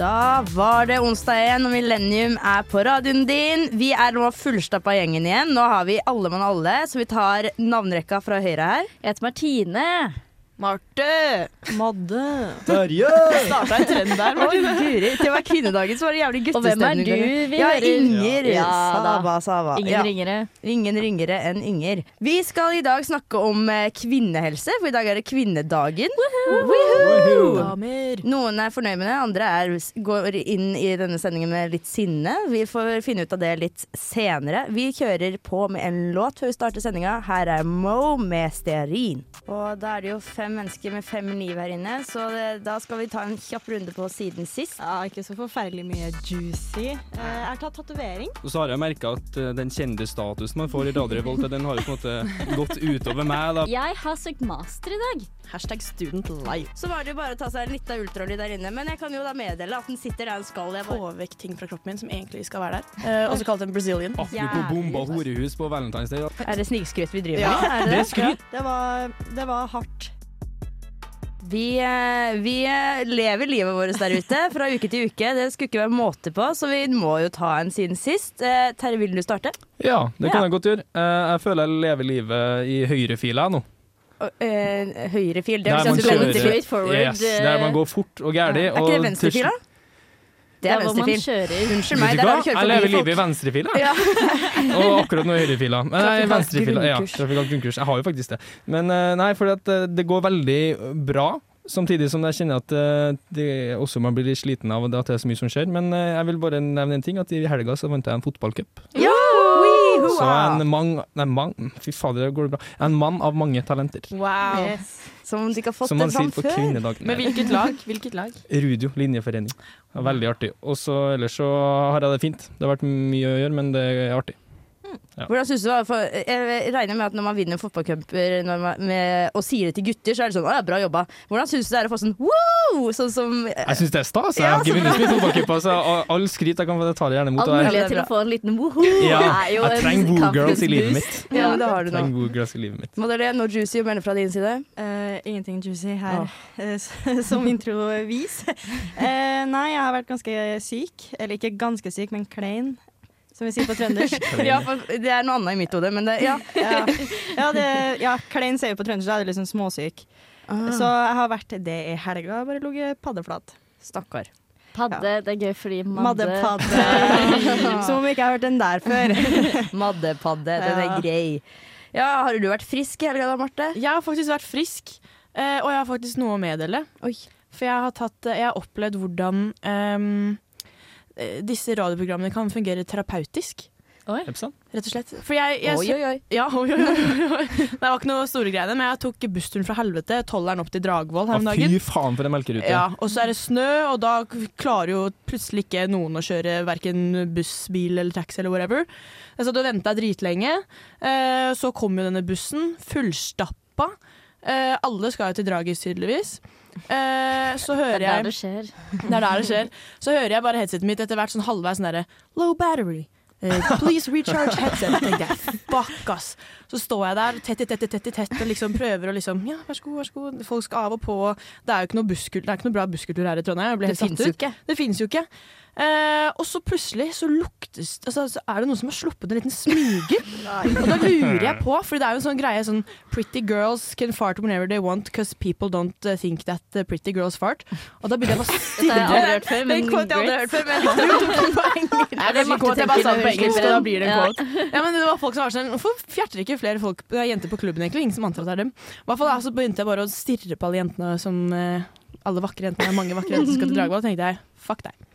Da var det onsdag igjen, og Millennium er på radioen din. Vi er nå fullstappa gjengen igjen. Nå har vi alle mann alle, så vi tar navnerekka fra høyre her. Jeg heter Martine. Marte. Madde. Terje! Starta en trend der. Guri. Til å være kvinnedagen så var det jævlig Og hvem er du? Vi ja, hører- Inger. Ja, Sava. Ingen ja. ringere. Ingen ringere enn Inger. Vi skal i dag snakke om eh, kvinnehelse, for i dag er det kvinnedagen. Woohoo! Damer. Noen er fornøyd med det, andre er, går inn i denne sendingen med litt sinne. Vi får finne ut av det litt senere. Vi kjører på med en låt før vi starter sendinga. Her er Mo med stearin. Og da er det jo fem mennesker med fem liv her inne, så det, da skal vi ta en kjapp runde på siden sist. Ja, ikke så forferdelig mye juicy. Eh, Jeg har tatt tatovering. Og så har jeg merka at eh, den kjendisstatusen man får i Radio Revolt, den har jo på en måte gått utover meg, da. Jeg har søkt master i dag. Hashtag student life. Så var det jo bare å ta seg en liten ultralyd der inne, men jeg kan jo da meddele at den sitter der den skal. Jeg Få bare vekk ting fra kroppen min som egentlig skal være der. Eh, også kalt en Brazilian. Apropos bomba horehus på Valentine's Day. Er det snikskryt vi driver med? Ja. det Det det? er skryt. Det var, det var hardt. Vi, eh, vi eh, lever livet vårt der ute fra uke til uke. Det skulle ikke være måte på, så vi må jo ta en siden sist. Eh, Terje, vil du starte? Ja, det kan Ja. jeg godt gjøre. Jeg føler jeg lever livet i høyrefila nå. Høyrefil. Det at kjører- straight forward. Yes, der man går fort og gærlig. Er ikke det venstrefila? Det er venstrefil. Unnskyld meg, der har du kjørt Jeg lever forbi livet i venstrefil, Ja. og akkurat nå i høyrefila. Nei, Trafikalt venstrefila. Ja, grunnkurs. trafikalt grunnkurs. Jeg har jo faktisk det. Men eh, nei, for at eh, det går veldig bra. Samtidig som jeg kjenner at eh, det også man blir litt sliten av at det er så mye som skjer. Men jeg vil bare nevne en ting, at i helga så vant jeg en fotballcup. Ja! Så en mang, nei, mang, fy fader, det går bra. En mann av mange talenter. Wow. Yes. Som om de ikke har fått Som det sier fram på før. kvinnedagen. Men hvilket lag? Hvilket lag? Rudio linjeforening. Veldig artig. Og så ellers så har jeg det fint. Det har vært mye å gjøre, men det er artig. Hvordan synes du det var? For jeg regner med at når man vinner fotballcuper når man- med- og sier det til gutter, så er det sånn 'Å ja, bra jobba'. Hvordan syns du det er å få sånn wow? Sånn som Jeg syns det er stas. Jeg Ja, har ikke vunnet så mye fotballcup, så all- all skryt jeg kan få, det tar jeg gjerne imot. All mulighet til å få en liten woho Ja, jeg trenger woo girls i livet mitt. Ja, det har du nå. trenger woo girls i livet mitt. Madeleine, noe juicy å melde fra din side? Uh, ingenting juicy her, oh. som introvis. Uh, nei, jeg har vært ganske syk. Eller ikke ganske syk, men klein, som vi sier på trøndersk. Ja, det er noe annet i mitt hode, men det Ja. ja, ja, det, ja klein sier vi på trøndersk, da er det liksom småsyk. Ah. Så jeg har vært det i helga, bare ligget paddeflat. Stakkar. Padde, det er gøy fordi madde Maddepadde. Som om vi ikke har hørt den der før. Maddepadde, den er Ja. grei. Ja, har du vært frisk i helga da, Marte? Jeg har faktisk vært frisk, eh, og jeg har faktisk noe å meddele. Oi. For jeg har, tatt, jeg har opplevd hvordan ehm, eh, disse radioprogrammene kan fungere terapeutisk. Oi. Rett og slett. For jeg, jeg, Oi, oi, oi. Ja, oi, oi, oi, oi. Det var ikke noe store greiene, men jeg tok bussturen fra helvete, tolleren opp til Dragvoll her om dagen. fy faen for en melkerute. Ja, og så er det snø, og da klarer jo plutselig ikke noen å kjøre verken buss, bil eller taxi eller whatever. Jeg satt og venta dritlenge. Eh, så kom jo denne bussen, fullstappa. Eh, alle skal jo til Dragis, tydeligvis. Eh, så Det er der det skjer. det er der det skjer. Så hører jeg bare headsetet mitt etter hvert sånn halvveis sånn derre Low battery. Uh, please recharge headset. Tenkte jeg, fuck ass. Så står jeg der tett i tett i tett i tett og liksom prøver å liksom Ja, vær så god, vær så god. Folk skal av og på. Det er jo ikke noe, busskultur, det er ikke noe bra busskultur her i Trondheim. Jeg ble helt satt ut. Det fins jo ikke. Eh, og så plutselig så luktes altså, så er det noen som har sluppet en liten smyger. og da lurer jeg på, for det er jo en sånn greie sånn Pretty girls can fart whenever they want because people don't uh, think that pretty girls fart. Og da begynner jeg å stirre. har det er quote jeg aldri hørt før, men jeg tror den på engelsk. Ja, det quote, jeg bare sa på engelsk, når da blir det en Ja. quote. Ja, men det var folk som var sånn Hvorfor fjerter ikke flere folk, er jenter på klubben egentlig? Ingen som antar at det er dem. I hvert fall så begynte jeg bare å stirre på alle jentene som eh, Alle vakre jentene, mange vakre jenter som skal til Dragvoll. Da tenkte jeg fuck deg.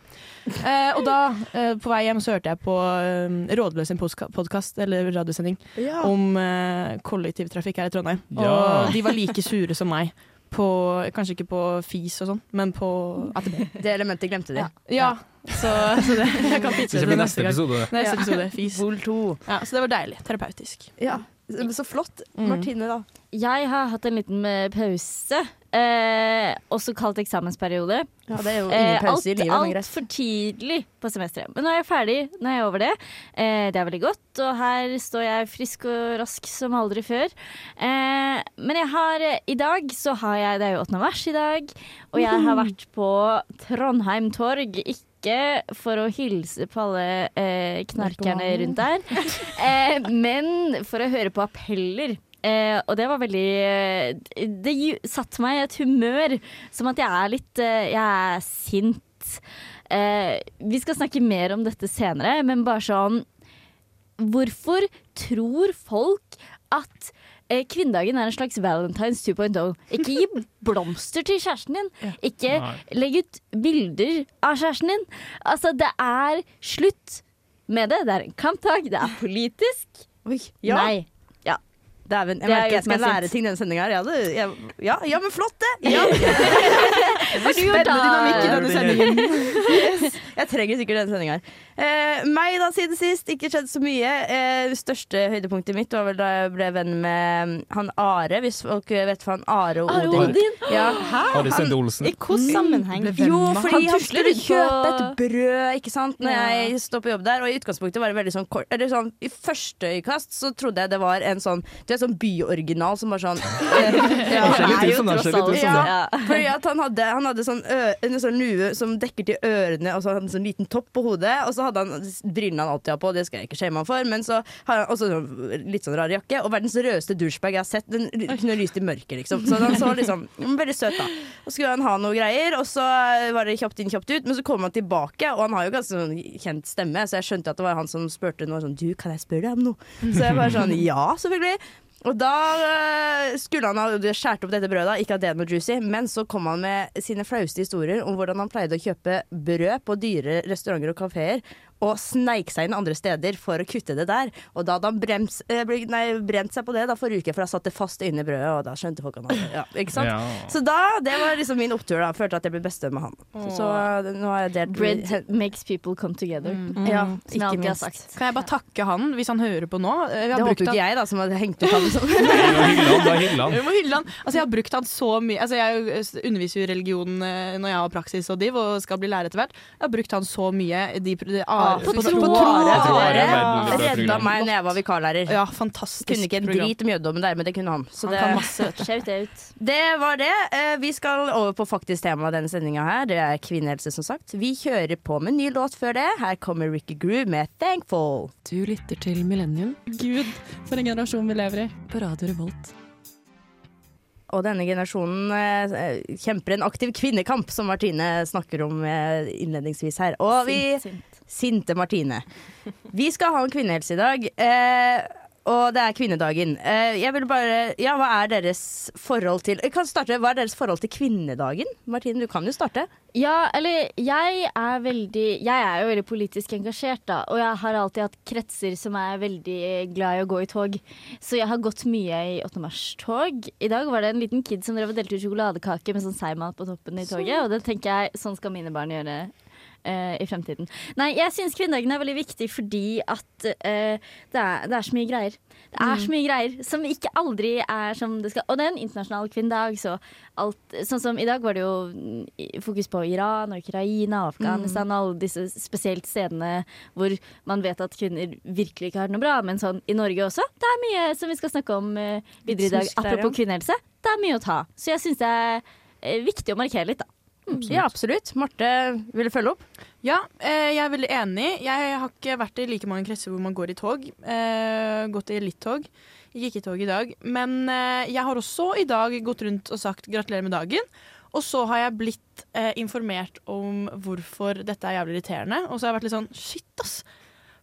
Eh, og da, eh, på vei hjem, så hørte jeg på uh, Rådløs sin podkast, eller radiosending, om eh, kollektivtrafikk her i Trondheim. Ja. Og de var like sure som meg. På, kanskje ikke på FIS og sånn, men på AtB. Det elementet glemte de. Ja, så, så det, jeg kan pitche Det neste neste episode. Neste episode, FIS. Vol 2. Ja, så det var deilig. Terapeutisk. Ja. Så flott. Mm. Martine, da? Jeg har hatt en liten eh, pause, eh, også kalt eksamensperiode. Ja, det er jo ingen Eh, pause i livet, alt greit. for tidlig på semesteret. Men nå er jeg ferdig. Nå er jeg over det. Eh, det er veldig godt, og her står jeg frisk og rask som aldri før. Eh, men jeg har eh, i dag så har jeg Det er jo 8. mars i dag, og jeg har vært på Trondheim torg. Ikke for å hilse på alle eh, knarkerne rundt der, eh, men for å høre på appeller. Eh, og det var veldig eh, Det satte meg i et humør som at jeg er litt eh, Jeg er sint. Eh, vi skal snakke mer om dette senere, men bare sånn Hvorfor tror folk at kvinnedagen er en slags Valentine's 2.0? Ikke gi blomster til kjæresten din. Ikke legg ut bilder av kjæresten din. Altså, det er slutt med det. Det er en kampdag, det er politisk. Oi, ja. Nei. Dæven, jeg Det er merker jeg skal lære ting denne sendinga her. Ja, ja, ja, men flott, det! Ja. Spennende dynamikk i denne sendingen. yes. Jeg trenger sikkert denne sendinga her. Eh, meg, da, siden sist. Ikke skjedd så mye. Eh, det største høydepunktet mitt var vel da jeg ble venn med han Are, hvis folk vet hva han Are og Are Odin. Odin? Ja. Are Sende Olsen. I hvilken sammenheng? Jo, fordi han tusler skulle kjøpe et brød ikke sant? Når Ja. jeg står på jobb der. Og i utgangspunktet var det veldig sånn kort Eller sånn, I første øyekast så trodde jeg det var en sånn Du er sånn byoriginal som bare sånn Han jo tross ser litt ut som det. Ja. Fordi at han hadde, han hadde sånn, ø, en sånn lue som dekker til ørene, og så hadde han sånn liten topp på hodet. Og så hadde han brillene han alltid har på, det skal jeg ikke shame han for. Men så har han også sånn, litt sånn rar jakke. Og verdens rødeste douchebag jeg har sett. Den kunne lyst i mørket, liksom. Så han så liksom mm, veldig søt, da. Og skulle han ha noe greier, og så var det kjapt inn, kjapt ut. Men så kom han tilbake, og han har jo ganske sånn kjent stemme, så jeg skjønte at det var han som spurte noe sånn Du, kan jeg spørre deg om noe? Så jeg bare sånn Ja, selvfølgelig. Og da øh, skulle han ha skåret opp dette brødet, ikke at det er noe juicy, men så kom han med sine flaueste historier om hvordan han pleide å kjøpe brød på dyre restauranter og kafeer, og sneik seg inn andre steder for å kutte det der. Og da hadde han brems, øh, bli- nei, brent seg på det da forrige uke, for da satt det fast inne i brødet, og da skjønte folk han hadde ja, Ikke sant? Ja. Så da, det var liksom min opptur, da. Følte at jeg ble bestevenn med han. Så, så nå har jeg delt Bread makes people come together. Ja, Som jeg ikke alltid har sagt. Kan jeg bare takke han, hvis han hører på nå? Eh, Det håper jo ikke jeg, da, som hadde hengt ut han. Liksom. Vi må hylle han. Altså, jeg har brukt han så mye altså, Jeg eh, underviser jo religion eh, når jeg har praksis og div, og skal bli lærer etter hvert. Jeg har brukt han så mye. De, de, Ah, på, Troare. Redda meg når jeg var vikarlærer. Ja, fantastisk Kunne ikke en program. drit om jødedommen der, men det kunne han. Så Han det, kan masse, det var det. Eh, Vi skal over på faktisk tema denne sendinga her. Det er kvinnehelse, som sagt. Vi kjører på med en ny låt før det. Her kommer Ricky Groove med 'Thankful'. Du lytter til Millennium Gud, for en generasjon vi lever i. på Radio Revolt. Og denne generasjonen eh, kjemper en aktiv kvinnekamp, som Martine snakker om eh, innledningsvis her. Og vi Sint, sint. Sinte Martine. Vi skal ha en kvinnehelse i dag, eh, og det er kvinnedagen. Eh, jeg vil bare Ja, hva er deres forhold til Jeg kan starte. Hva er deres forhold til kvinnedagen? Martine, du kan jo starte. Ja, eller jeg er veldig Jeg er jo veldig politisk engasjert, da. Og jeg har alltid hatt kretser som er veldig glad i å gå i tog. Så jeg har gått mye i 8. mars-tog. I dag var det en liten kid som drev og delte ut sjokoladekake med sånn seigmat på toppen i toget. Og det tenker jeg, sånn skal mine barn gjøre. Eh, I fremtiden. Nei, jeg syns kvinnedagen er veldig viktig fordi at eh, det, er, det er så mye greier. Det er så mye greier som ikke aldri er som det skal. Og det er en internasjonal kvinnedag, så alt Sånn som i dag var det jo mm, fokus på Iran og Ukraina og Afghanistan og alle disse spesielt stedene hvor man vet at kvinner virkelig ikke har det noe bra. Men sånn i Norge også. Det er mye som vi skal snakke om eh, videre i dag. Apropos kvinnehelse. Det er mye å ta. Så jeg syns det er eh, viktig å markere litt, da. Ja, absolutt. Marte, vil du følge opp? Ja, eh, jeg er veldig enig. Jeg har ikke vært i like mange kretser hvor man går i tog. Eh, gått i litt tog. Gikk ikke i tog i dag. Men eh, jeg har også i dag gått rundt og sagt gratulerer med dagen. Og så har jeg blitt eh, informert om hvorfor dette er jævlig irriterende. Og så har jeg vært litt sånn shit, ass.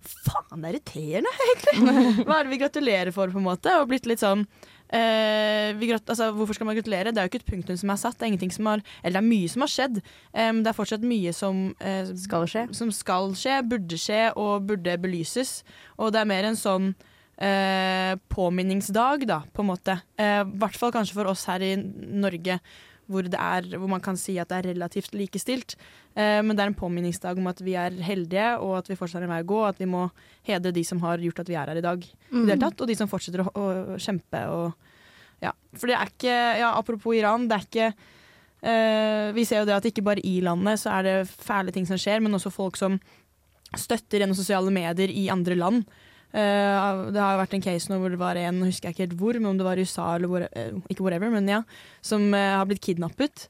Faen, det er irriterende, egentlig. Hva er det vi gratulerer for, på en måte? Og blitt litt sånn eh, altså, Hvorfor skal man gratulere? Det er jo ikke et punktum som er satt. Det er som har Eller det er mye som har skjedd. Um, det er fortsatt mye som eh, Skal. Som skal skje, burde skje og burde belyses. Og det er mer en sånn eh, påminningsdag, da, på en måte. Eh, I hvert fall kanskje for oss her i Norge, hvor, det er, hvor man kan si at det er relativt likestilt. Eh, men det er en påminningsdag om at vi er heldige, og at vi fortsatt har en vei å gå. Og at vi må hedre de som har gjort at vi er her i dag, Mm. det tatt, og de som fortsetter å, å kjempe. Og, ja. For det er ikke ja, Apropos Iran, det er ikke uh, Vi ser jo det at ikke bare i landet så er det fæle ting som skjer, men også folk som støtter gjennom sosiale medier i andre land. Uh, det har vært en case nå hvor det var en, husker jeg ikke helt hvor, men om det var i USA eller hvor, uh, ikke whatever, men ja, som uh, har blitt kidnappet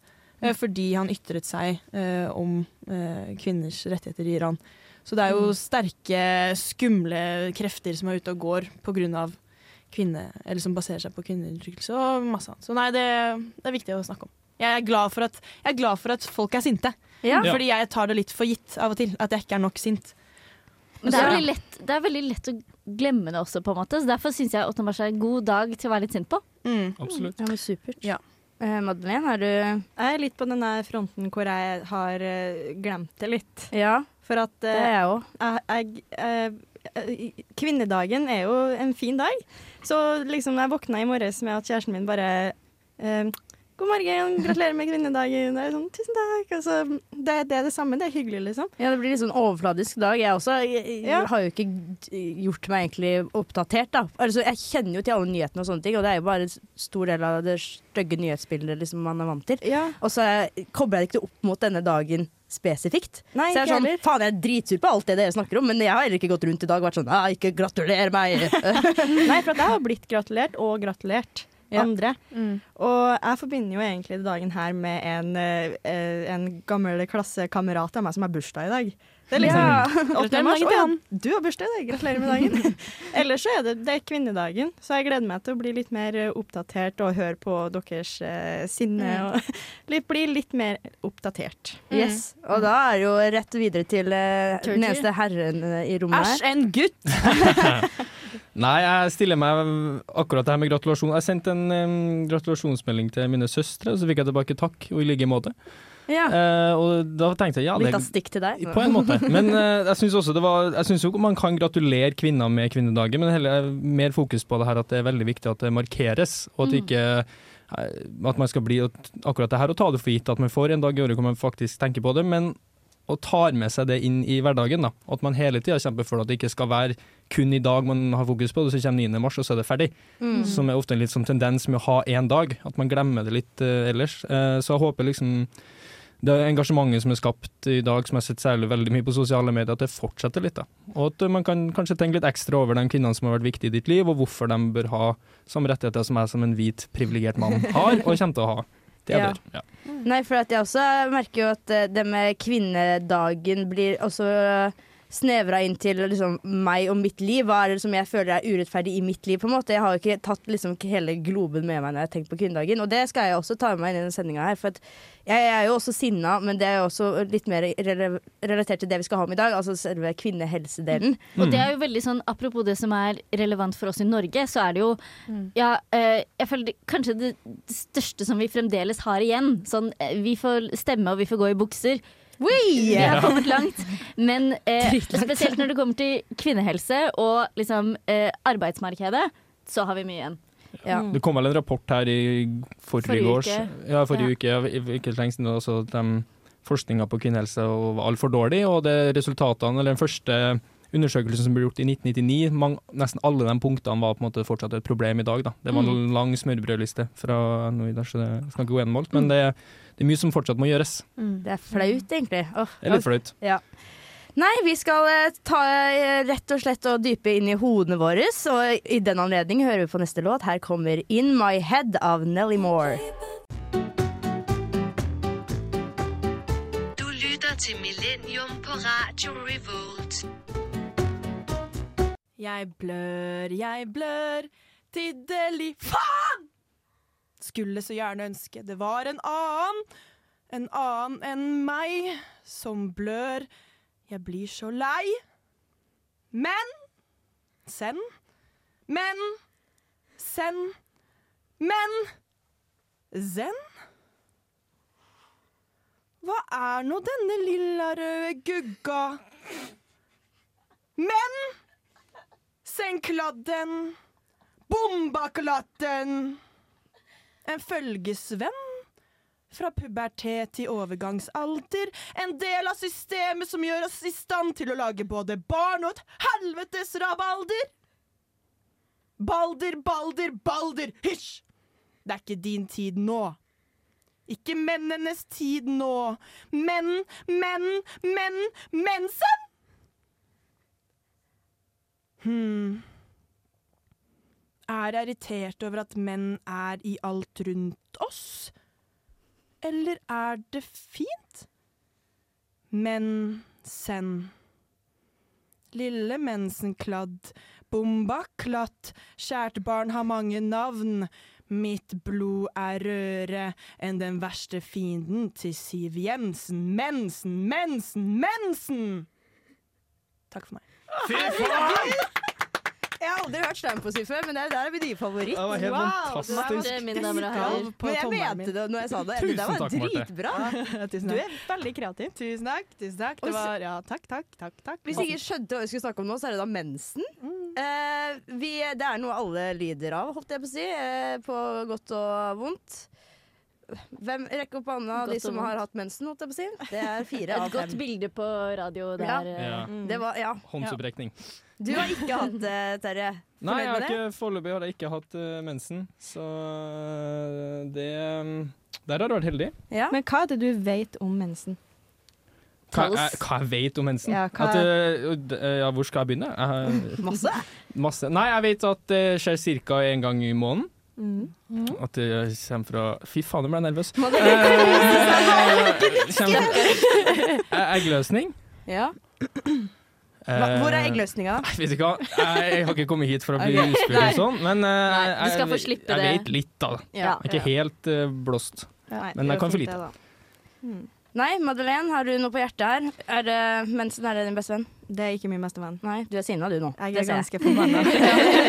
fordi han ytret seg eh, om eh, kvinners rettigheter i Iran. Så det er jo sterke, skumle krefter som er ute og går av kvinne, eller som baserer seg på kvinneundertrykkelse og masse annet. Så nei, det, det er viktig å snakke om. Jeg er glad for at, jeg er glad for at folk er sinte. Ja. Fordi jeg tar det litt for gitt av og til, at jeg ikke er nok sint. Men det er, lett, det er veldig lett å glemme det også, på en måte. Så derfor syns jeg 8. mars er en god dag til å være litt sint på. Mm. Absolutt. Ja, men supert. Ja. Eh, Madeleine, har du Jeg er litt på den der fronten hvor jeg har eh, glemt det litt. Ja, at det eh, er jeg òg. jeg, eh, eh, Kvinnedagen er jo en fin dag. Så liksom jeg våkna i morges med at kjæresten min bare eh, God morgen, gratulerer med kvinnedagen. Det er sånn, Tusen takk. Altså, det, det er det samme, det er hyggelig, liksom. Ja, det blir litt sånn overfladisk dag. Jeg også jeg, jeg Ja. har jo ikke gjort meg egentlig oppdatert, da. Altså, jeg kjenner jo til alle nyhetene og sånne ting, og det er jo bare en stor del av det stygge nyhetsbildet liksom, man er vant til. Ja. Og så kobler jeg det ikke opp mot denne dagen spesifikt. Nei, så jeg er sånn, heller. faen jeg er dritsur på alt det dere snakker om, men jeg har heller ikke gått rundt i dag og vært sånn ikke gratuler meg. Nei, for at jeg har blitt gratulert og gratulert. Andre. Mm. Og jeg forbinder jo egentlig dagen her med en, eh, en gammel klassekamerat av meg som har bursdag i dag. Det er liksom Ja. 8. mars. Å ja, du har bursdag i gratulerer med dagen. Ellers så er det, det er kvinnedagen, så jeg gleder meg til å bli litt mer eh, oppdatert og høre på deres eh, sinne. Og litt, bli litt mer oppdatert. Yes. Og da er det jo rett videre til eh, den eneste herren eh, i rommet Æsj, en gutt! Nei, jeg stiller meg akkurat det her med gratulasjon. Jeg sendte en um, gratulasjonsmelding til mine søstre, og så fikk jeg tilbake takk, og i like måte. Ja. Uh, og da tenkte jeg ja, Litt av stikk til deg. på en måte. Men uh, jeg syns også det var Jeg synes jo man kan gratulere kvinner med kvinnedagen, men heller mer fokus på det her at det er veldig viktig at det markeres, og at ikke eh, at man skal bli akkurat det her og ta det for gitt at man får en dag i året hvor man faktisk tenker på det, men og tar med seg det inn i hverdagen. da. At man hele tida kjemper for at det ikke skal være kun i dag man har fokus på det, så kommer 9. mars, og så er det ferdig. Mm. Som er ofte en litt sånn tendens med å ha én dag, at man glemmer det litt uh, ellers. Uh, så jeg håper liksom det engasjementet som er skapt i dag, som jeg har sett særlig veldig mye på sosiale medier, at det fortsetter litt. da. Og at man kan kanskje tenke litt ekstra over de kvinnene som har vært viktige i ditt liv, og hvorfor de bør ha samme rettigheter som jeg som en hvit, privilegert mann har, og kommer til å ha. Det Ja. jeg. Ja. Nei, for at jeg også merker jo at eh, det med kvinnedagen blir også snevra inn til liksom meg og mitt liv. Hva er det som jeg føler er urettferdig i mitt liv? på en måte. Jeg har jo ikke tatt liksom hele globen med meg når jeg har tenkt på kvinnedagen. Og det skal jeg også ta med meg inn i denne sendinga her. For at jeg er jo også sinna, men det er jo også litt mer relatert til det vi skal ha om i dag, altså selve kvinnehelsedelen. Og det er jo veldig sånn, Apropos det som er relevant for oss i Norge, så er det jo ja, eh, jeg føler det, Kanskje det, det største som vi fremdeles har igjen. Sånn, eh, vi får stemme og vi får gå i bukser. Vi har kommet langt. Men eh, spesielt når det kommer til kvinnehelse og liksom, eh, arbeidsmarkedet, så har vi mye igjen. Ja. Det kom vel en rapport her i forrige, Forrige uke. Ja, forrige uke, ja, ikke lenge siden. Også, at de, forskninga på kvinnehelse var altfor dårlig, og det resultatene, eller den første undersøkelsen som ble gjort i 1999, mang, nesten alle de punktene var på en måte fortsatt et problem i dag. Da. Det var en lang smørbrødliste fra NOIDA, så det skal ikke gå gjennom alt. Men det, det er mye som fortsatt må gjøres. Det er flaut, egentlig. Oh, Det er litt flaut. Ja. Nei, vi skal eh, ta eh, rett og slett og dype inn i hodene våre, og i den anledning hører vi på neste låt. Her kommer In My Head av Nelly Moore. Du lytter til Millennium på Radio Revolt. Jeg blør, jeg blør, tiddeli Faen! Skulle så gjerne ønske det var en annen, en annen enn meg, som blør. Jeg blir så lei. Men Send. Men Send. Men Zen? Hva er nå denne lilla røde gugga? Men Senkladden! kladden, bomba klatten. En følgesvenn Fra pubertet til overgangsalder. En del av systemet som gjør oss i stand til å lage både barn og et helvetes rabalder. Balder, balder, balder, hysj! Det er ikke din tid nå. Ikke mennenes tid nå. Menn, menn, menn, mensen! Hm. Er irritert over at menn er i alt rundt oss? Eller er det fint? Mensen. Lille mensenkladd, bomba klatt, kjært barn har mange navn. Mitt blod er rødere enn den verste fienden til Siv Jensen. Mensen, mensen, mensen! Takk for meg. Fy faen! Jeg har aldri hørt stein på si før, men det der er min nye favoritt. Det var helt fantastisk. Det, mine damer og herrer. Men jeg mente det når jeg sa det. Tusen det var takk, dritbra. Tusen Du er veldig kreativ. Tusen takk. tusen takk. Det var, ja, takk, takk, takk, takk. Hvis jeg ikke skjønte hva vi skulle snakke om nå, så er det da mensen. Uh, vi, det er noe alle lider av, holdt jeg på å si. Uh, på godt og vondt. Hvem rekker opp hånda av de som har hatt mensen, holdt jeg på å si? Det er fire av fem. Et godt bilde på radio der. Ja. eh, Ja. Det var, ja. Håndsopprekning. Du har ikke hatt det, Terje. Nei, jeg har ikke, foreløpig har jeg ikke hatt uh, mensen, så eh, det mm, Der har du vært heldig. Ja. Men hva er det du vet om mensen? Hva, jeg, hva jeg vet om mensen? Ja, hva- At, uh, eh, ja, hvor skal jeg begynne? Jeg Masse. masse. Nei, jeg vet at det skjer ca. én gang i måneden. Mm. At det kommer fra Fy faen, nå ble jeg nervøs. Eh, eggløsning. Ja. Eh, Hva, hvor er eggløsninga? Jeg vet ikke hva? Jeg, jeg har ikke kommet hit for å bli Ok. utspurt og sånn, men eh, Nei, du skal jeg, få slippe jeg det. vet litt, da. Ja. Jeg er ikke helt uh, blåst. Nei, Men jeg kan for lite. det, da. Nei, Madeleine, har du noe på hjertet her? Er det mensen er det din beste venn? Det er ikke min beste venn. Nei, du er sinna du nå. Jeg er ganske forbanna.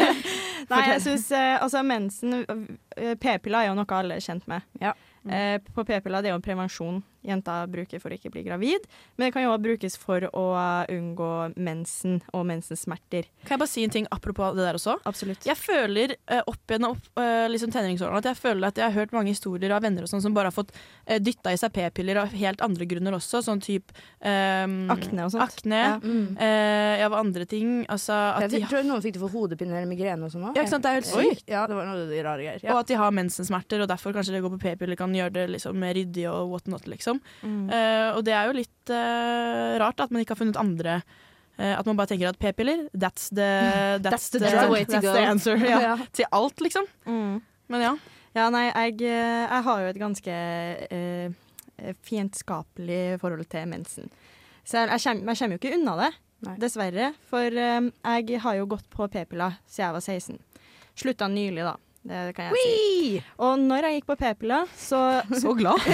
Nei, jeg syns altså mensen eh, P-piller er jo noe alle er kjent med. Ja. Mm. på p-piller det er jo prevensjon jenter bruker for å ikke bli gravid. Men det kan jo også brukes for å unngå mensen og mensensmerter. Kan jeg bare si en ting apropos det der også? Absolutt. Jeg føler eh, opp gjennom eh, liksom tenåringsårene at jeg føler at jeg har hørt mange historier av venner og sånn som bare har fått uh, dytta i seg p-piller av helt andre grunner også, sånn type um, Akne og sånt. Akne. Ja. Mm. uh, ja, andre ting? Altså at de, Jeg tror noen fikk det for hodepine eller migrene og sånn. òg. Ja, ikke sant, det er helt sykt. Ja, det var noe de rare greier. Ja. Og at de har mensensmerter, og derfor kanskje det går på p-piller kan gjøre det liksom mer ryddig og what not, liksom. Mm. Uh, og det er jo litt uh, rart at man ikke har funnet andre uh, At man bare tenker at p-piller, that's the That's, the the, drug. way to that's go. the answer. Ja. Ja. Til alt, liksom. Mm. Men ja. Ja, nei, jeg, jeg har jo et ganske fiendskapelig forhold til mensen. Så jeg, jeg, kommer, jeg kommer jo ikke unna det, Nei. dessverre. For jeg har jo gått på p-piller siden jeg var 16. Slutta nylig, da. Det kan jeg si. Og når jeg gikk på p-pilla, så Så glad.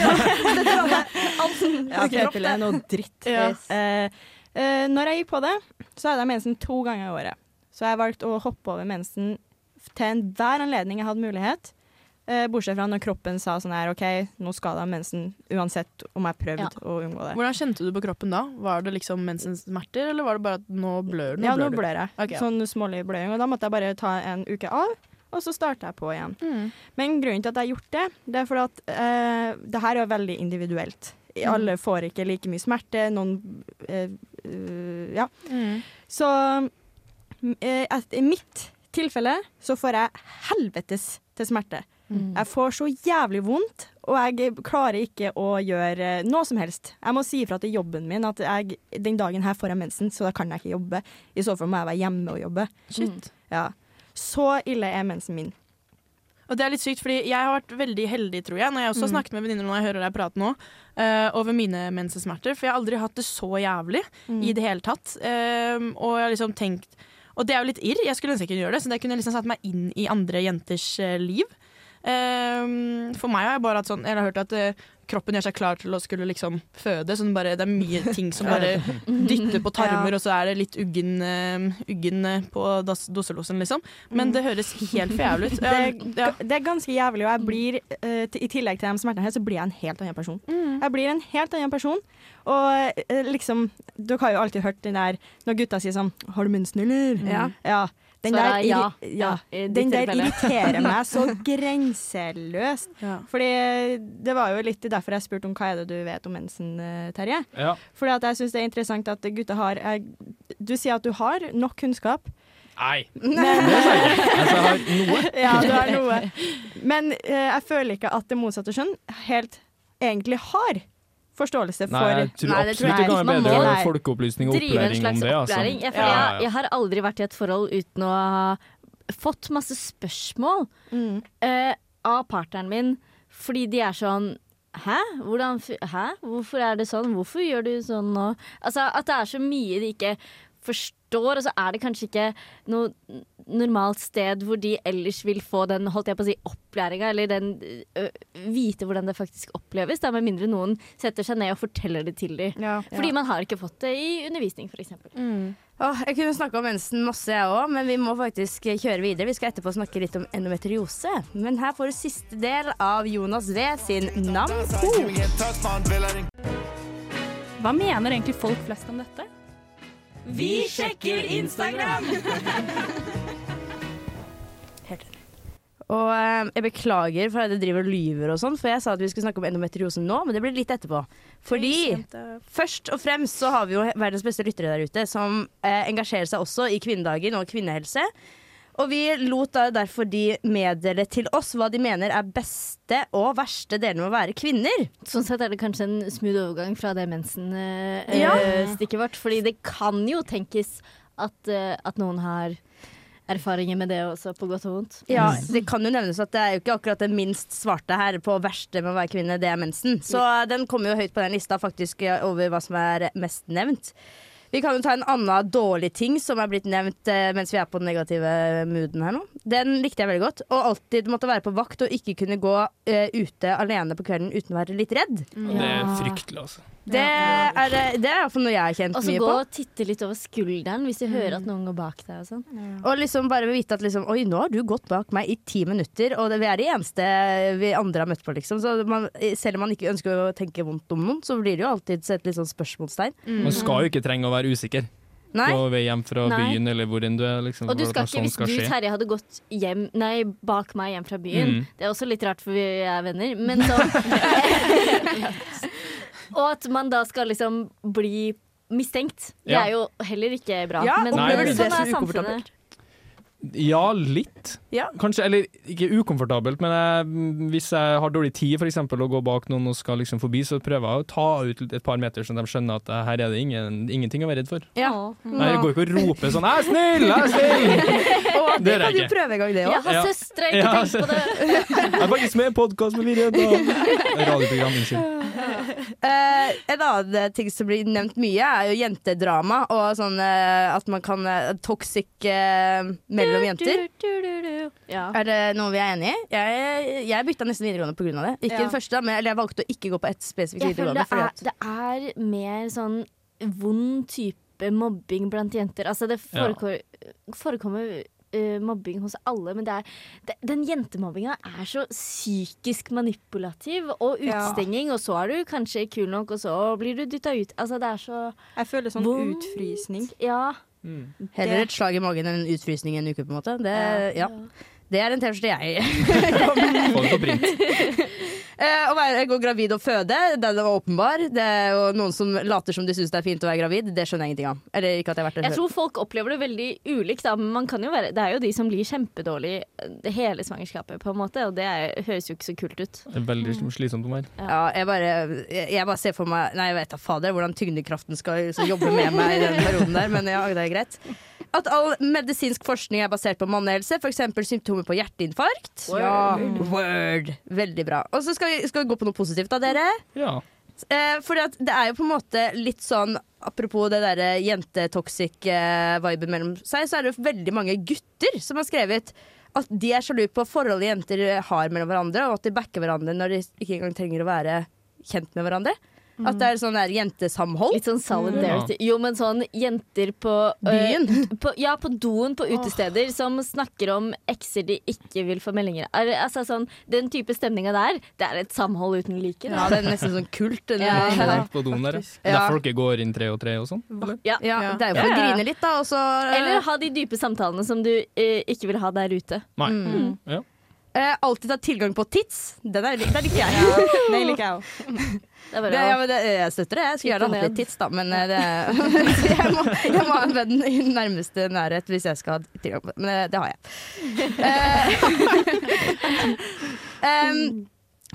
Ja, p-piller er noe dritt. Ja. Eh, eh, når jeg gikk på det, så hadde jeg mensen to ganger i året. Så jeg valgte å hoppe over mensen til enhver anledning jeg hadde mulighet. Eh, bortsett fra når kroppen sa sånn her OK, nå skal du ha mensen uansett om jeg prøvde Ja. å unngå det. Hvordan kjente du på kroppen da? Var det liksom mensensmerter, eller var det bare at nå blør du? ja, nå blør jeg. Okay, ja. Sånn smålig bløding. Og da måtte jeg bare ta en uke av, og så starter jeg på igjen. Mm. Men grunnen til at jeg har gjort det, det er fordi at eh, det her er veldig individuelt. Alle får ikke like mye smerte. Noen eh, eh, Ja. Mm. Så mm, eh, i mitt tilfelle så får jeg helvetes til smerte. Mm. Jeg får så jævlig vondt, og jeg klarer ikke å gjøre noe som helst. Jeg må si ifra til jobben min at jeg, den dagen her får jeg mensen, så da kan jeg ikke jobbe. I så fall må jeg være hjemme og jobbe. Shit. Ja. Så ille er mensen min. Og det er litt sykt, fordi jeg har vært veldig heldig, tror jeg, når jeg også har Mm. snakket med venninner når jeg hører deg prate nå, uh, over mine mensesmerter. For jeg har aldri hatt det så jævlig Mm. i det hele tatt. Um, og jeg har liksom tenkt Og det er jo litt irr, jeg skulle ønske jeg kunne gjøre det, så det kunne jeg liksom satt meg inn i andre jenters uh, liv. Um, for meg har jeg bare hatt sånn Jeg har hørt at eh, kroppen gjør seg klar til å skulle liksom føde. Sånn bare, det er mye ting som bare dytter på tarmer, og så er det litt uggen, uh, uggen eh, på das- doselosen, liksom. Men det høres helt for jævlig ut. Det, Ja, ja. det er ganske jævlig, og jeg blir, uh, i tillegg til de smertene her, så blir jeg en helt annen person. Mm. Jeg blir en helt annen person, og uh, liksom Dere har jo alltid hørt den der når gutta sier sånn 'Har du mensen, eller?' Ja. ja. Den der, er ja. ja. Den der irriterer meg så grenseløst. Ja. Fordi det var jo litt derfor jeg spurte om hva er det du vet om mensen, eh, Terje. Ja. Fordi at jeg syns det er interessant at gutta har jeg, Du sier at du har nok kunnskap. Nei, Men, det sa jeg ikke. Altså, jeg har noe. ja, du har noe. Men eh, jeg føler ikke at det motsatte skjønn helt egentlig har forståelse for Nei, jeg tror Nei, det absolutt det kan være Man bedre må- folkeopplysning og opplæring om det. Altså. opplæring. Jeg, Ja, ja, jeg, jeg har aldri vært i et forhold uten å ha fått masse spørsmål Mm. uh, av partneren min, fordi de er sånn Hæ? Hvordan, hæ? Hvorfor er det sånn? Hvorfor gjør du sånn nå? Altså, at det er så mye de ikke forstår, og så er det kanskje ikke noe normalt sted hvor de ellers vil få den holdt jeg på å si, opplæringa, eller den ø, vite hvordan det faktisk oppleves, da, med mindre noen setter seg ned og forteller det til dem. Ja. Fordi man har ikke fått det i undervisning, f.eks. Åh, jeg kunne snakka om mensen masse, jeg òg, men vi må faktisk kjøre videre. Vi skal etterpå snakke litt om endometriose. Men her får du siste del av Jonas V sin Namco. Hva mener egentlig folk flest om dette? Vi sjekker Instagram! Og eh, jeg beklager for at jeg driver og lyver og sånn, for jeg sa at vi skulle snakke om endometriose nå, men det blir litt etterpå. Fordi først og fremst så har vi jo verdens beste lyttere der ute, som eh, engasjerer seg også i kvinnedagen og kvinnehelse. Og vi lot da derfor de meddele til oss hva de mener er beste og verste delen med å være kvinner. Sånn sett er det kanskje en smooth overgang fra det mensen-stikket Ja. vårt. Fordi det kan jo tenkes at, eh, at noen har erfaringer med det også, på godt og vondt. Ja, Det kan jo nevnes at det er jo ikke akkurat det minst svarte her på verste med å være kvinne, det er mensen. Så den kommer jo høyt på den lista faktisk eh, over hva som er mest nevnt. Vi kan jo ta en annen dårlig ting som er blitt nevnt eh, mens vi er på den negative mooden her nå. Den likte jeg veldig godt. Og alltid måtte være på vakt og ikke kunne gå eh, ute alene på kvelden uten å være litt redd. Det er fryktelig, altså. Det er, det er iallfall noe jeg har kjent mye på. Og så gå og titte litt over skulderen hvis du hører at noen går bak deg og sånn. Og liksom bare vite at liksom, Oi, nå har du gått bak meg i ti minutter, og det, vi er de eneste vi andre har møtt på, liksom. Så man, selv om man ikke ønsker å tenke vondt om noen, så blir det jo alltid sett litt sånn spørsmålstegn. Man skal jo ikke trenge å være usikker Nei. på vei hjem fra Nei. byen eller hvor enn du er. Liksom, Og du skal ikke, sånn hvis skal du. Terje hadde gått hjem, nei, bak meg hjem fra byen Mm. Det er også litt rart, for vi er venner, men så Og at man da skal liksom bli mistenkt. Det Ja. er jo heller ikke bra. Ja, men opplever du sånn det som er ukomfortabelt? samfunnet. Ja, litt. Ja. Kanskje, eller ikke ukomfortabelt, men jeg, hvis jeg har dårlig tid for eksempel, å gå bak noen og skal liksom forbi, så prøver jeg å ta ut et par meter, så de skjønner at eh, her er det ingen, ingenting å være redd for. Ja. Nei, Jeg går ikke og roper sånn 'jeg er snill', jeg er snill! Og Det det gjør kan du ikke. prøve en gang, det Jeg har Ja. søstre, ikke Ja, tenk på det! Jeg er faktisk med i podkast med Virre. Radioprogram, unnskyld. Eh, en annen ting som blir nevnt mye, er jo jentedrama. Og sånn uh, at man kan uh, Toxic eh, mellom jenter. Du, du, du, du. Ja. Er det noe vi er enig i? Jeg, jeg bytta nesten videregående pga. det. Ikke Ja. den første, men eller jeg valgte å ikke gå på ett spesifikt videregående. det er, det er mer sånn vond type mobbing blant jenter. Altså det Ja. forekommer, eh, mobbing hos alle, men det er, det, den jentemobbinga er så psykisk manipulativ og Ja. utstenging, og så er du kanskje kul nok, og så blir du dytta ut. Altså det er så Jeg føler sånn Vondt. utfrysning. Ja. Heller et slag i magen enn en utfrysning en uke, på en måte. Det, ja. Ja. det er en T-skjorte jeg Få det på print. Eh, Å være, gå gravid og føde, den var åpenbar. Det er jo noen som later som de syns det er fint å være gravid. Det skjønner jeg ingenting av. Eller ikke at jeg har vært det Jeg før. tror folk opplever det veldig ulikt, da, men man kan jo være, det er jo de som blir kjempedårlige Det hele svangerskapet, på en måte, og det er, høres jo ikke så kult ut. Det er veldig slitsomt om her. Ja, jeg bare, jeg, jeg bare ser for meg Nei, jeg vet da fader hvordan tyngdekraften skal jobbe med meg i den perioden der, men ja, det er greit. At all medisinsk forskning er basert på mannehelse, f.eks. symptomer på hjerteinfarkt. Ja, word. Veldig bra. Og så skal vi, skal vi gå på noe positivt da, dere. Ja. Eh, for det er jo på en måte litt sånn Apropos det derre jentetoxic-viben mellom seg, så er det jo veldig mange gutter som har skrevet at de er sjalu på forholdet jenter har mellom hverandre, og at de backer hverandre når de ikke engang trenger å være kjent med hverandre. At det er sånn der jentesamhold. Litt sånn solidarity. Jo, men sånn jenter på øh, Byen. på, Ja, på doen på utesteder som snakker om ekser de ikke vil få meldinger av. Altså, sånn, den type stemninga der, det er et samhold uten like. Ja, det er nesten sånn kult. Den, Ja. ja. der. På doen der, ja. Går inn tre og tre og sånn? Ja. Ja, det er jo for å grine litt, da, Også, Eller ha de dype samtalene som du eh, ikke vil ha der ute. Nei. Mm. Ja. Eh, alltid ha tilgang på tits. Den er, den liker jeg. Det liker jeg òg. Det Det, ja, men det, jeg støtter det. Jeg skulle gjerne hatt litt tits, da, men eh, det, jeg, må, jeg må ha en venn i nærmeste nærhet hvis jeg skal ha tilgang på det. Men eh, det har jeg. Em,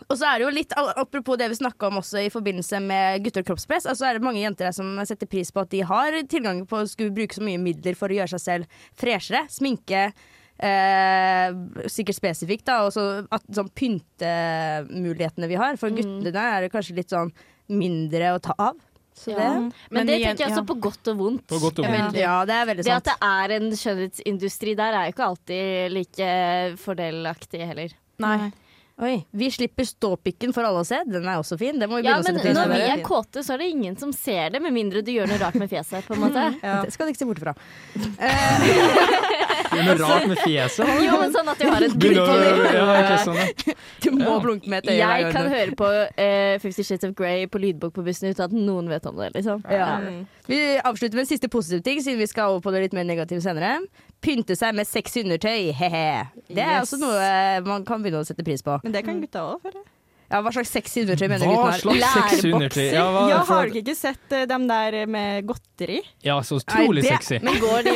og så er det jo litt, Apropos det vi snakka om også i forbindelse med gutter og kroppspress, altså er det mange jenter som setter pris på at de har tilgang på å skulle bruke så mye midler for å gjøre seg selv freshere. Sminke. Eh, sikkert spesifikt, da. Og at sånn pyntemulighetene vi har. For guttene er det kanskje litt sånn mindre å ta av. Så Ja. det Men, Men det igjen- tenker jeg ja. også på godt og vondt. På godt og Ja, vondt. Ja, det er veldig Det at det er en skjønnhetsindustri der, er jo ikke alltid like fordelaktig heller. Nei. Oi, Vi slipper ståpikken for alle å se. Den er også fin. Det må vi Ja, men når vi er kåte, så er det ingen som ser det, med mindre du gjør noe rart med fjeset. på en måte Det skal du ikke se bort fra. Er noe rart med fjeset. Jo, men sånn at du har et blunk Ja, ja. Du må blunke med et øye. Jeg kan høre på uh, Fifty Shades of Grey på lydbok på bussen uten at noen vet om det. liksom Ja. Vi avslutter med en siste positiv ting, siden vi skal over på det litt mer negative senere. Pynte seg med sexy undertøy. He-he. Det er Yes. også noe eh, man kan begynne å sette pris på. Men det kan gutta òg, føler jeg. Ja, Hva slags sexy undertøy mener Hva guttene slags har? sexy? Ja, hva, Ja, har dere ikke sett eh, dem der med godteri? ja, så utrolig Nei, det- sexy. Men går de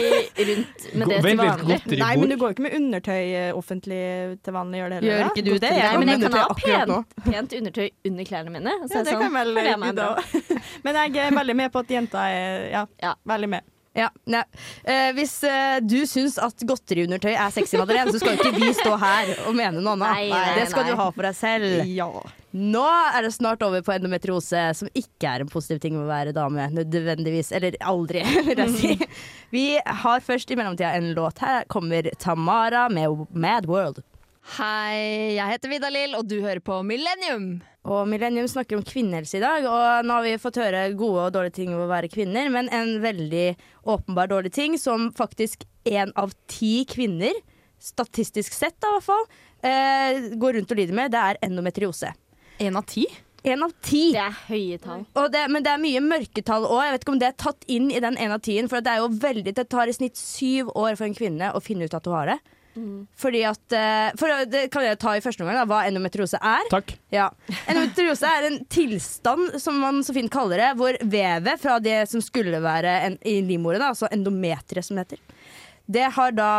rundt med det til vanlig? Nei, men du går ikke med undertøy eh, offentlig til vanlig, gjør det heller? Gjør ikke du det? Nei, men jeg kan ha pent, pent undertøy under klærne mine. Så Ja, det sånn, kan vel du bra. Men jeg er veldig med på at jenta er ja, Ja. veldig med. Ja, nei. Eh, hvis eh, du syns at godteriundertøy er sexy, Madeleine, så skal jo ikke vi stå her og mene noe annet. Nei, nei, det skal nei. du ha for deg selv. Ja. Nå er det snart over på endometriose, som ikke er en positiv ting å være dame, nødvendigvis. Eller aldri, vil jeg si. Vi har først i mellomtida en låt. Her kommer Tamara med Mad World. Hei, jeg heter Vidar-Lill, og du hører på Millennium. Og Millennium snakker om kvinnehelse i dag, og nå har vi fått høre gode og dårlige ting om å være kvinner, men en veldig åpenbar dårlig ting som faktisk én av ti kvinner, statistisk sett da, i hvert fall, eh, går rundt og lider med, det er endometriose. Én av ti? En av ti. Det er høye tall. Og det, men det er mye mørketall òg. Jeg vet ikke om det er tatt inn i den en av tien. For det er jo veldig, det tar i snitt syv år for en kvinne å finne ut at hun har det. Fordi at eh, For det kan jeg ta i første omgang, da, hva endometriose er. Takk. Ja. Endometriose er en tilstand, som man så fint kaller det, hvor vevet fra det som skulle være en, i livmoren, altså endometeret som det heter, det har da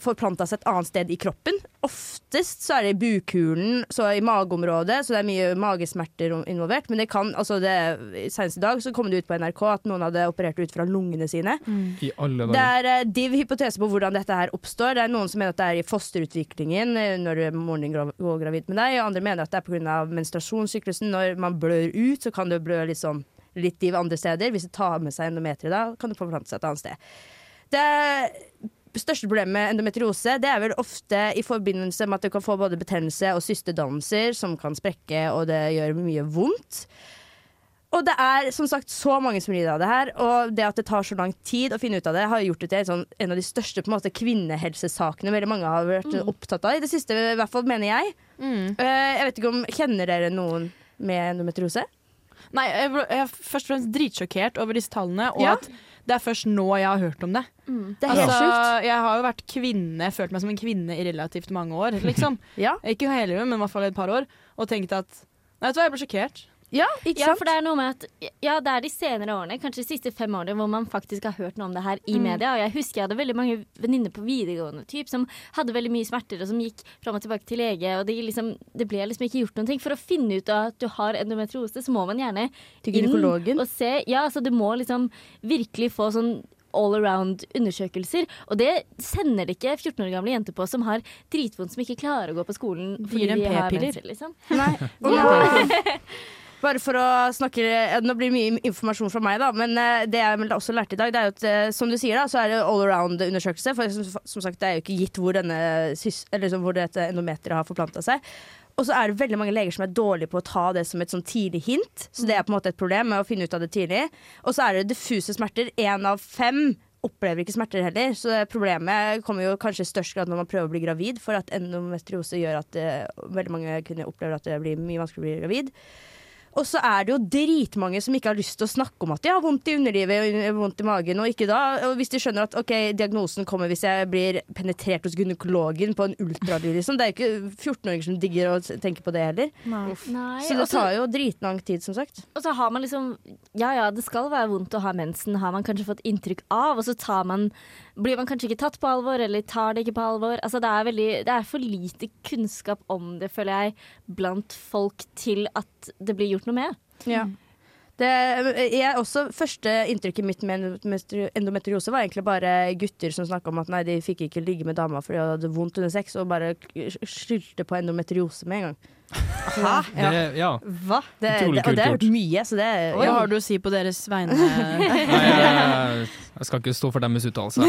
forplanta seg et annet sted i kroppen. Oftest så er det i bukhulen, så i mageområdet, så det er mye magesmerter involvert. Men det kan, altså det, senest i dag så kom det ut på NRK at noen hadde operert ut fra lungene sine. I alle Det er uh, div hypotese på hvordan dette her oppstår. Det er Noen som mener at det er i fosterutviklingen eh, når moren din går gravid med deg, og andre mener at det er pga. menstruasjonssyklusen. Når man blør ut, så kan det blø liksom litt div andre steder. Hvis det tar med seg endometeret da, kan det forplante seg et annet sted. Det største problemet med endometriose det er vel ofte i forbindelse med at du kan få både betennelse og systedannelser som kan sprekke, og det gjør mye vondt. Og det er som sagt så mange som lider av det her, og det at det tar så lang tid å finne ut av det, har gjort det til en, sånn, en av de største måte, kvinnehelsesakene veldig mange har vært opptatt av i det siste, i hvert fall mener jeg. Eh, jeg vet ikke om Kjenner dere noen med endometriose? Nei, jeg, jeg er først og fremst dritsjokkert over disse tallene, og Ja. at det er først nå jeg har hørt om det. Det er helt Altså, sjukt. jeg har jo vært kvinne, følt meg som en kvinne i relativt mange år, liksom. Ja. Ikke hele livet, men i hvert fall et par år. Og tenkt at Nei, vet du hva, jeg ble sjokkert. Ja, ikke Ja, sant? for det er noe med at Ja, det er de senere årene, kanskje de siste fem årene, hvor man faktisk har hørt noe om det her i media. Og jeg husker jeg hadde veldig mange venninner på videregående typ, som hadde veldig mye smerter, og som gikk fram og tilbake til lege, og det, liksom, det ble liksom ikke gjort noen ting. For å finne ut at du har endometriose, så må man gjerne inn og se. Ja, så du må liksom virkelig få sånn all around-undersøkelser. Og det sender det ikke 14 år gamle jenter på som har dritvondt, som ikke klarer å gå på skolen fordi de har p-piller. liksom. Nei. Bare for å snakke eh, Nå blir det mye informasjon fra meg, da. Men eh, det jeg også lærte i dag, det er jo at eh, som du sier, da, så er det all around-undersøkelse. For som, som sagt, det er jo ikke gitt hvor, denne, eller liksom hvor dette endometeret har forplanta seg. Og så er det veldig mange leger som er dårlige på å ta det som et sånn tidlig hint. Så det er på en måte et problem med å finne ut av det tidlig. Og så er det diffuse smerter. Én av fem opplever ikke smerter heller. Så problemet kommer jo kanskje i størst grad når man prøver å bli gravid, for at endometriose gjør at det, veldig mange kvinner opplever at det blir mye vanskeligere å bli gravid. Og så er det jo dritmange som ikke har lyst til å snakke om at de har vondt i underlivet og vondt i magen. Og ikke da, og hvis de skjønner at ok, diagnosen kommer hvis jeg blir penetrert hos gynekologen på en ultralyd, liksom. Det er jo ikke 14-åringer som digger å tenke på det heller. Nei, Så det tar jo dritlang tid, som sagt. Og så har man liksom Ja ja, det skal være vondt å ha mensen, har man kanskje fått inntrykk av. Og så tar man blir man kanskje ikke tatt på alvor, eller tar det ikke på alvor. Altså, det, er veldig, det er for lite kunnskap om det, føler jeg, blant folk til at det blir gjort noe med. Ja. Det, jeg også, første inntrykket mitt med endometriose var egentlig bare gutter som snakka om at nei, de fikk ikke ligge med dama fordi de hadde vondt under sex, og bare skyldte på endometriose med en gang. Hæ? Ja. Det, ja. Hva? Det, Utrolig det, og det har jeg hørt mye, så det Hva har du å si på deres vegne? Nei, jeg, jeg skal ikke stå for deres uttalelse.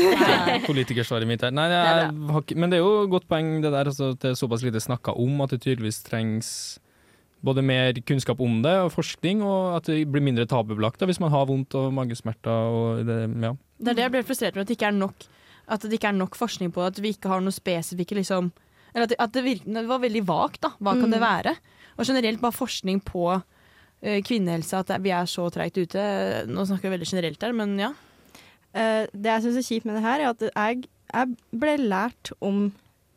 Politikersvaret mitt her. Nei, jeg, men det er jo et godt poeng det der, altså, at det er såpass lite snakka om at det tydeligvis trengs både mer kunnskap om det og forskning, og at det blir mindre tabubelagt hvis man har vondt og magesmerter. Og det, ja. Det er det jeg blir frustrert med, at det ikke er nok, at det ikke er nok forskning på at vi ikke har noe spesifikke liksom Eller at det, at det, virker, det var veldig vagt, da. Hva kan det være? Og generelt bare forskning på eh, kvinnehelse, at vi er så treigt ute. Nå snakker vi veldig generelt her, men ja. Uh, det jeg syns er kjipt med det her, er at jeg, jeg ble lært om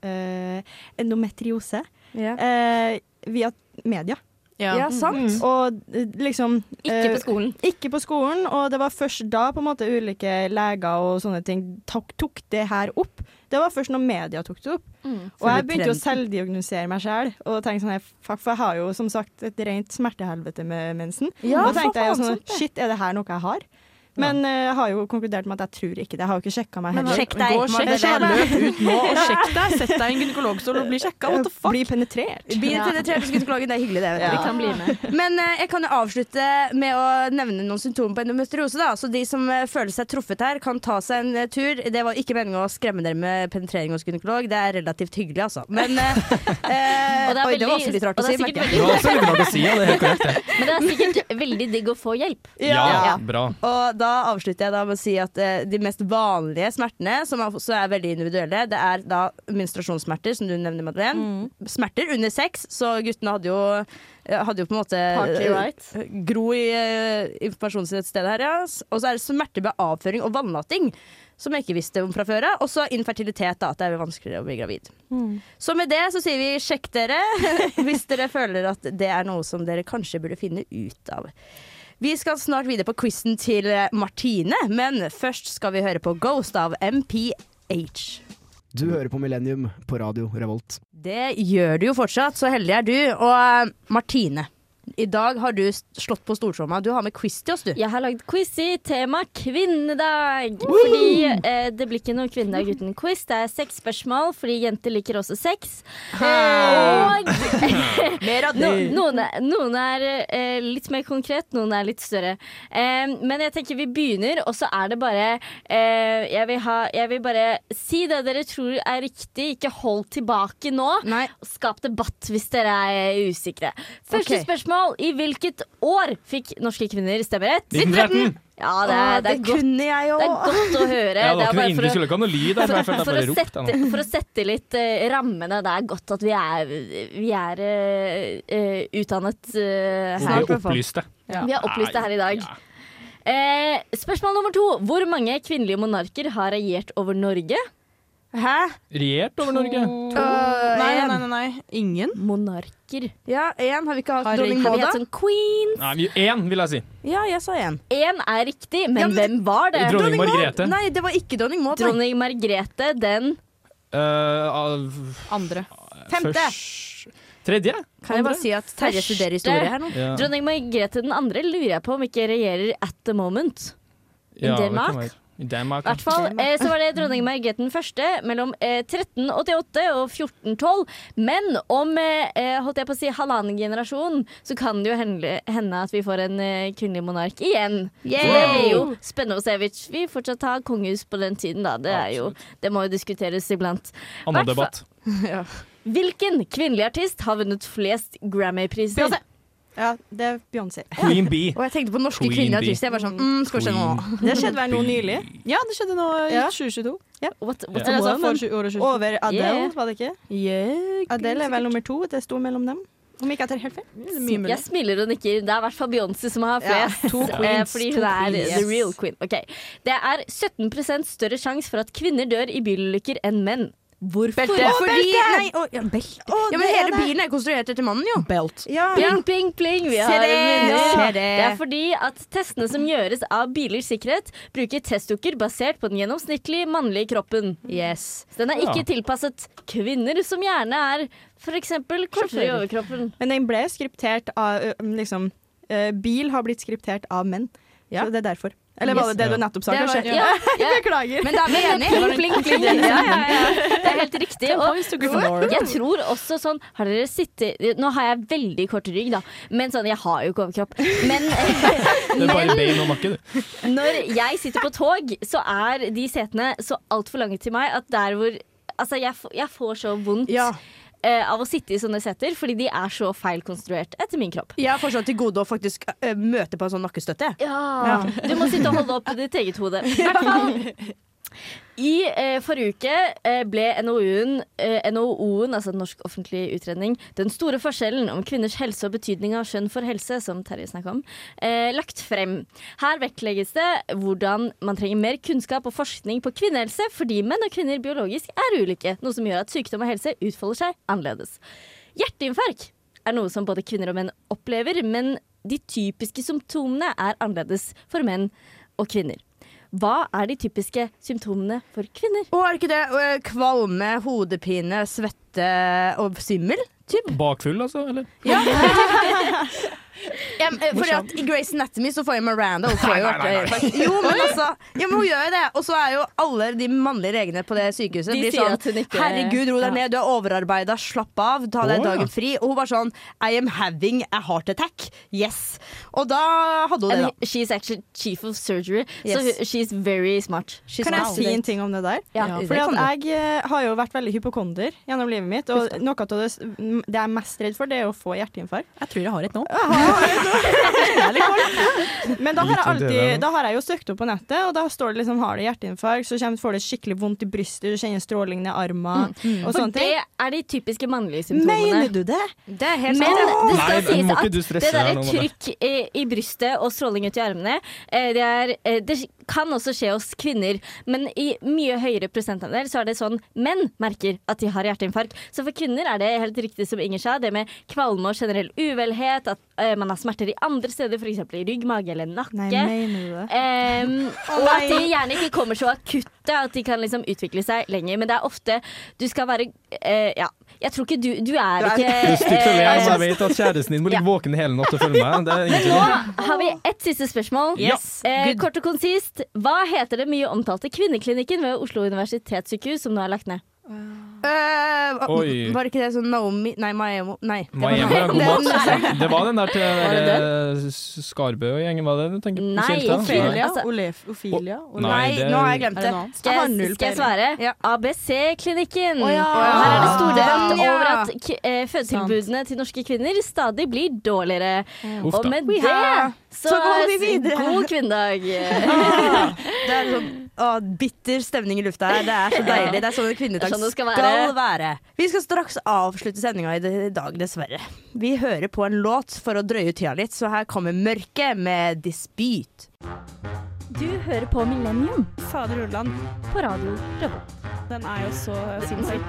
uh, endometriose Yeah. eh, via media. Ja, sant. Og eh, liksom Ikke eh, på skolen. Ikke på skolen, og det var først da på en måte ulike leger og sånne ting tok, tok det her opp. Det var først når media tok det opp. Og jeg begynte jo å selvdiagnosere meg sjøl. Og tenkte sånn, fuck, for jeg har jo som sagt et rent smertehelvete med mensen. Ja, og da tenkte jeg jo sånn, shit, er det her noe jeg har? Men eh, jeg har jo konkludert med at jeg tror ikke det. Jeg har jo ikke sjekka meg Men heller. sjekk deg, Gå og sjekk deg. Løp ut nå og sjekk deg. Sett deg i en gynekologstol og bli sjekka. What the fuck? Bli penetrert. Bli penetrert hos gynekologen, det er hyggelig det. vet ja. Kan bli med. Men uh, jeg kan jo avslutte med å nevne noen symptomer på endometriose. Da. Så de som uh, føler seg truffet her, kan ta seg en tur. Det var ikke meningen å skremme dere med penetrering hos gynekolog. Det er relativt hyggelig, altså. Men Og det er Oi, det var veldig- også litt rart å det si. Det var også litt rart å si, ja, det er helt korrekt. Det. Men det er sikkert veldig digg å få hjelp. Ja, Ja. bra. Og da avslutter jeg da med å si at eh, de mest vanlige smertene, som også er veldig individuelle, det er da menstruasjonssmerter, som du nevner, Madeleine. Smerter under sex, så guttene hadde jo, eh, hadde jo på en måte eh, right. Gro i uh, informasjonen sin et sted her, ja. Og så er det smerter ved avføring og vannlating. Som jeg ikke visste om fra før av. Og så infertilitet, da. At det er vanskeligere å bli gravid. Så med det så sier vi sjekk dere hvis dere føler at det er noe som dere kanskje burde finne ut av. Vi skal snart videre på quizen til eh, Martine, men først skal vi høre på Ghost av MPH. Du hører på Millennium på radio Revolt. Det gjør du jo fortsatt, så heldig er du. Og eh, Martine, i dag har du slått på stortromma. Du har med quiz til oss, du. Jeg har lagd quiz i tema kvinnedag. Fordi eh, det blir ikke noe kvinnedag uten quiz. Det er seks spørsmål, fordi jenter liker også sex. Og Mer av no, noen er, noen er eh, litt mer konkret, noen er litt større. Eh, men jeg tenker vi begynner, og så er det bare eh, jeg, vil ha, jeg vil bare si det dere tror er riktig. Ikke hold tilbake nå. Nei. Skap debatt hvis dere er usikre. Første okay. spørsmål. I hvilket år fikk norske kvinner stemmerett? 1913! Ja, det er, det er, godt, kunne jeg det er godt å høre. Ja, det Det var ikke noe ha noe lyd der, for for, å sette, for å sette litt uh, rammene. Det er godt at vi er, vi er uh, utdannet utdannet her. Vi er opplyste. Vi er opplyste her i dag. Ja. Eh, spørsmål nummer to. Hvor mange kvinnelige monarker har regjert over Norge? Hæ? Regjert over Norge. Øh, Nei, nei, nei, nei. Ingen. Monarker. Ja, én. Har vi ikke hatt Har- dronning Har vi Maud, hatt da? sånn queen? Nei, én, vil jeg si. Ja, jeg sa én. Én er riktig, men, Ja, men- hvem var det? Dronning dronning Margrethe. Nei, det var ikke dronning Maud. nei. Dronning Margrethe den uh, Andre. Femte. Først Tredje? Kan jeg bare si at Terje studerer historie her nå? Ja. Dronning Margrethe den andre lurer jeg på om ikke regjerer at the moment. Ja, det kan Denmark? være. I Danmark. I hvert fall eh, så var det dronning Margrethe den første mellom eh, 1388 og 1412. Men om eh, eh, holdt jeg på å si halvannen generasjon, så kan det jo hende, hende at vi får en eh, kvinnelig monark igjen. Så det blir jo spennende å se hvis vi fortsatt har kongehus på den tiden, da. Det, er jo, det må jo diskuteres iblant. Annen debatt. ja. Hvilken kvinnelig artist har vunnet flest Grammy-priser? Ja, det er Beyoncé. Queen Bee. Og jeg tenkte på norske Queen kvinnelige artister. Jeg var sånn, mm, skal se nå. Det skjedde vel noe nylig? Ja, det skjedde nå i Ja. 2022. What, Ja. what's Eller a altså for året 2022. Over Adele, Yeah. var det ikke? Yeah, Adele er vel nummer to. Det sto mellom dem. Om ikke jeg tar helt feil. mye mulig. Jeg smiler og nikker. Det er i hvert fall Beyoncé som har Ja, flest. to eh, queens, fordi to hun er queens. the real queen. Ok. Det er 17% større sjanse for at kvinner dør i bilulykker enn menn. Hvorfor? Belte. Fordi, nei, å, ja, belte. Å, ja, men det er hele det. bilen er konstruert etter mannen, jo. Belt. Ja. Pling, pling, pling. Vi har det, se det. Det er fordi at testene som gjøres av bilers sikkerhet, bruker testdukker basert på den gjennomsnittlige mannlige kroppen. Yes. Så den er ikke Ja. tilpasset kvinner, som gjerne er f.eks. kortere i overkroppen. Men den ble skriptert av liksom Bil har blitt skriptert av menn. Ja. Så det er derfor. Eller var det det du nettopp sa, kanskje? Ja, ja. Beklager. Men da er vi enige. Pling, pling, pling. Ja, ja, ja. Det er helt riktig. Og jeg tror også sånn Har dere sittet Nå har jeg veldig kort rygg, da. Men sånn, jeg har jo ikke overkropp. Men, men når jeg sitter på tog, så er de setene så altfor lange til meg at der hvor Altså, jeg, jeg får så vondt Ja. Eh, av å sitte i sånne setter, fordi de er så feilkonstruert etter min kropp. Jeg har fortsatt til gode å faktisk ø, møte på en sånn nakkestøtte. Ja. Du må sitte og holde opp ditt eget hode. I hvert fall. I eh, forrige uke eh, ble NOU-en, eh, NOU-en, altså Norsk offentlig utredning, Den store forskjellen om kvinners helse og betydning av kjønn for helse, som Terje snakka om, eh, lagt frem. Her vektlegges det hvordan man trenger mer kunnskap og forskning på kvinnehelse, fordi menn og kvinner biologisk er ulike, noe som gjør at sykdom og helse utfolder seg annerledes. Hjerteinfarkt er noe som både kvinner og menn opplever, men de typiske symptomene er annerledes for menn og kvinner. Hva er de typiske symptomene for kvinner? Og er det ikke det ø, kvalme, hodepine, svette og svimmel? Typ. Bakfull, altså? Eller? Ja, men, eh, fordi at I Grace Anatomy så får jo Miranda Hun får jo hjerteinfarkt. Jo, men altså ja, men Hun gjør jo det. Og så er jo alle de mannlige legene på det sykehuset De blir sier sånn at hun ikke- Herregud, ro deg ned, du er overarbeida, slapp av, ta deg dagen fri. Og hun bare sånn I am having a heart attack. Yes. Og da hadde hun det, da. she's actually chief of surgery, Yes. so she's very smart. She's Kan jeg si en ting om det der? Ja. Ja, Fordi at jeg eh, har jo vært veldig hypokonder gjennom livet mitt, og noe av det, det jeg er mest redd for, det er å få hjerteinfarkt. Jeg tror jeg har et nå. Men da har, jeg det, alltid, da. har jeg jo søkt opp på nettet, og da står det liksom har du hjerteinfarkt, så kommer, får du skikkelig vondt i brystet, du kjenner stråling ned armen og For ting det er de typiske mannlige symptomene. Mener du det? Det er helt Men det skal sies at det derre trykk i, i brystet og stråling ut i armene, eh, det, er, eh, det kan også skje hos kvinner, men i mye høyere prosentandel så er det sånn menn merker at de har hjerteinfarkt. Så for kvinner er det helt riktig som Inger sa, det med kvalme og generell uvelhet, at eh, man har smerter i andre steder, f.eks. i rygg, mage eller nakke. Nei, mener du det? Ehm, og at de gjerne ikke kommer så akutte at de kan liksom utvikle seg lenger. Men det er ofte Du skal være eh, Ja, jeg tror ikke du Du er ikke Du jeg, eh, men jeg vet at kjæresten din må ligge våken hele natt og følge meg. Det er Nå har vi ett siste spørsmål. Yes, Uh, kort og konsist. Hva heter det mye omtalte kvinneklinikken ved Oslo universitetssykehus som nå er lagt ned? Øh, Oi. var det ikke det sånn Naomi Nei, Maemo Nei. det var Miami er god mat. Det var den der til eh, Skarbø og gjengen, var det du tenker på? Nei, Ophelia. Nei. Altså- Olef, Ophelia? Nei, Nei, det- nå har jeg glemt det det. Skal Jeg skal jeg svare? Ja. ABC-klinikken. Oh, ja. Her er det stor debatt ja. over at eh, fødetilbudene til norske kvinner stadig blir dårligere. Uff Og med det så, så går vi videre. god kvinnedag. Ah, det er sånn å, bitter stemning i lufta her. Det er så deilig. Det er sånn en kvinnedag Det sånn skal være. være. Vi skal straks avslutte sendinga i dag, dessverre. Vi hører på en låt for å drøye ut tida litt, så her kommer Mørket med 'Dispute'. Du hører på Millennium Fader Ulland. på radio Revolt. Den er jo så sinnssyk.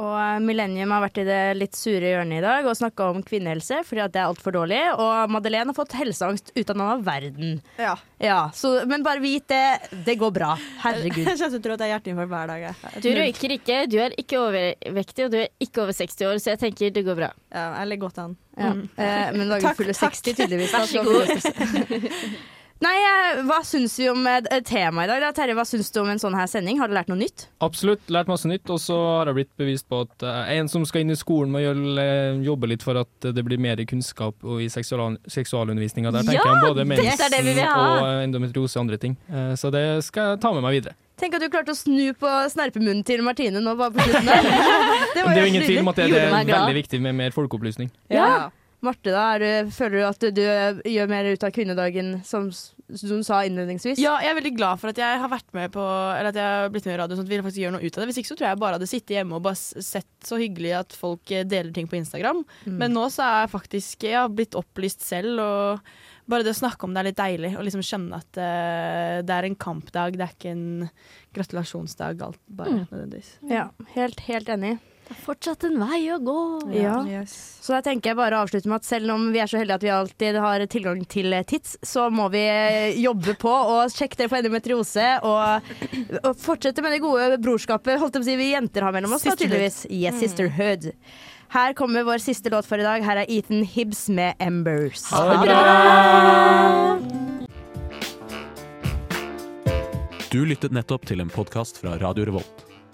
Og eh, Millennium har vært i det litt sure hjørnet i dag og snakka om kvinnehelse fordi at det er altfor dårlig. Og Madeleine har fått helseangst ut av en annen verden. Ja. Ja, så, Men bare vit det. Det går bra. Herregud. Jeg kjenner til at jeg er hjerteinfarkt hver dag. jeg. Du røyker ikke, du er ikke overvektig, og du er ikke over 60 år, så jeg tenker det går bra. Ja, jeg ligger godt an. Ja. Eh, men dagen takk. 60, tydeligvis. Vær så god. Nei, eh, hva syns vi om eh, temaet i dag? Da? Terje, hva syns du om en sånn her sending? Har du lært noe nytt? Absolutt, lært masse nytt. Og så har jeg blitt bevist på at eh, en som skal inn i skolen, må jobbe litt for at det blir mer kunnskap og i seksual, seksualundervisninga. Der tenker Ja, jeg både er det vi vil mensen og endometriose og andre ting. Så det skal jeg ta med meg videre. Tenk at du klarte å snu på snerpemunnen til Martine nå bare på slutten der. Det er jo ingen tvil om at det, det er veldig viktig med mer folkeopplysning. Ja. Marte, da, er du, føler du at du, du gjør mer ut av kvinnedagen, som som du sa innledningsvis? Ja, jeg er veldig glad for at jeg har vært med på Eller at jeg har blitt med i radio, sånn at vi faktisk gjør noe ut av det. Hvis ikke så tror jeg jeg bare hadde sittet hjemme og bare sett så hyggelig at folk eh, deler ting på Instagram. Mm. Men nå så er jeg faktisk Jeg har blitt opplyst selv, og bare det å snakke om det er litt deilig. Og liksom skjønne at uh, det er en kampdag, det er ikke en gratulasjonsdag alt bare Mm. nødvendigvis. Ja, helt, helt enig. Det er fortsatt en vei å gå. Ja. Så da tenker jeg bare å avslutte med at selv om vi er så heldige at vi alltid har tilgang til tids, så må vi eh, jobbe på og sjekke det på endometriose og, og fortsette med det gode brorskapet holdt jeg på å si, vi jenter har mellom oss. Da, Sisterhood. tydeligvis. Yes, sisterhood. Her kommer vår siste låt for i dag. Her er Ethan Hibbs med 'Embers'. Ha det bra! Du lyttet nettopp til en podkast fra Radio Revolt.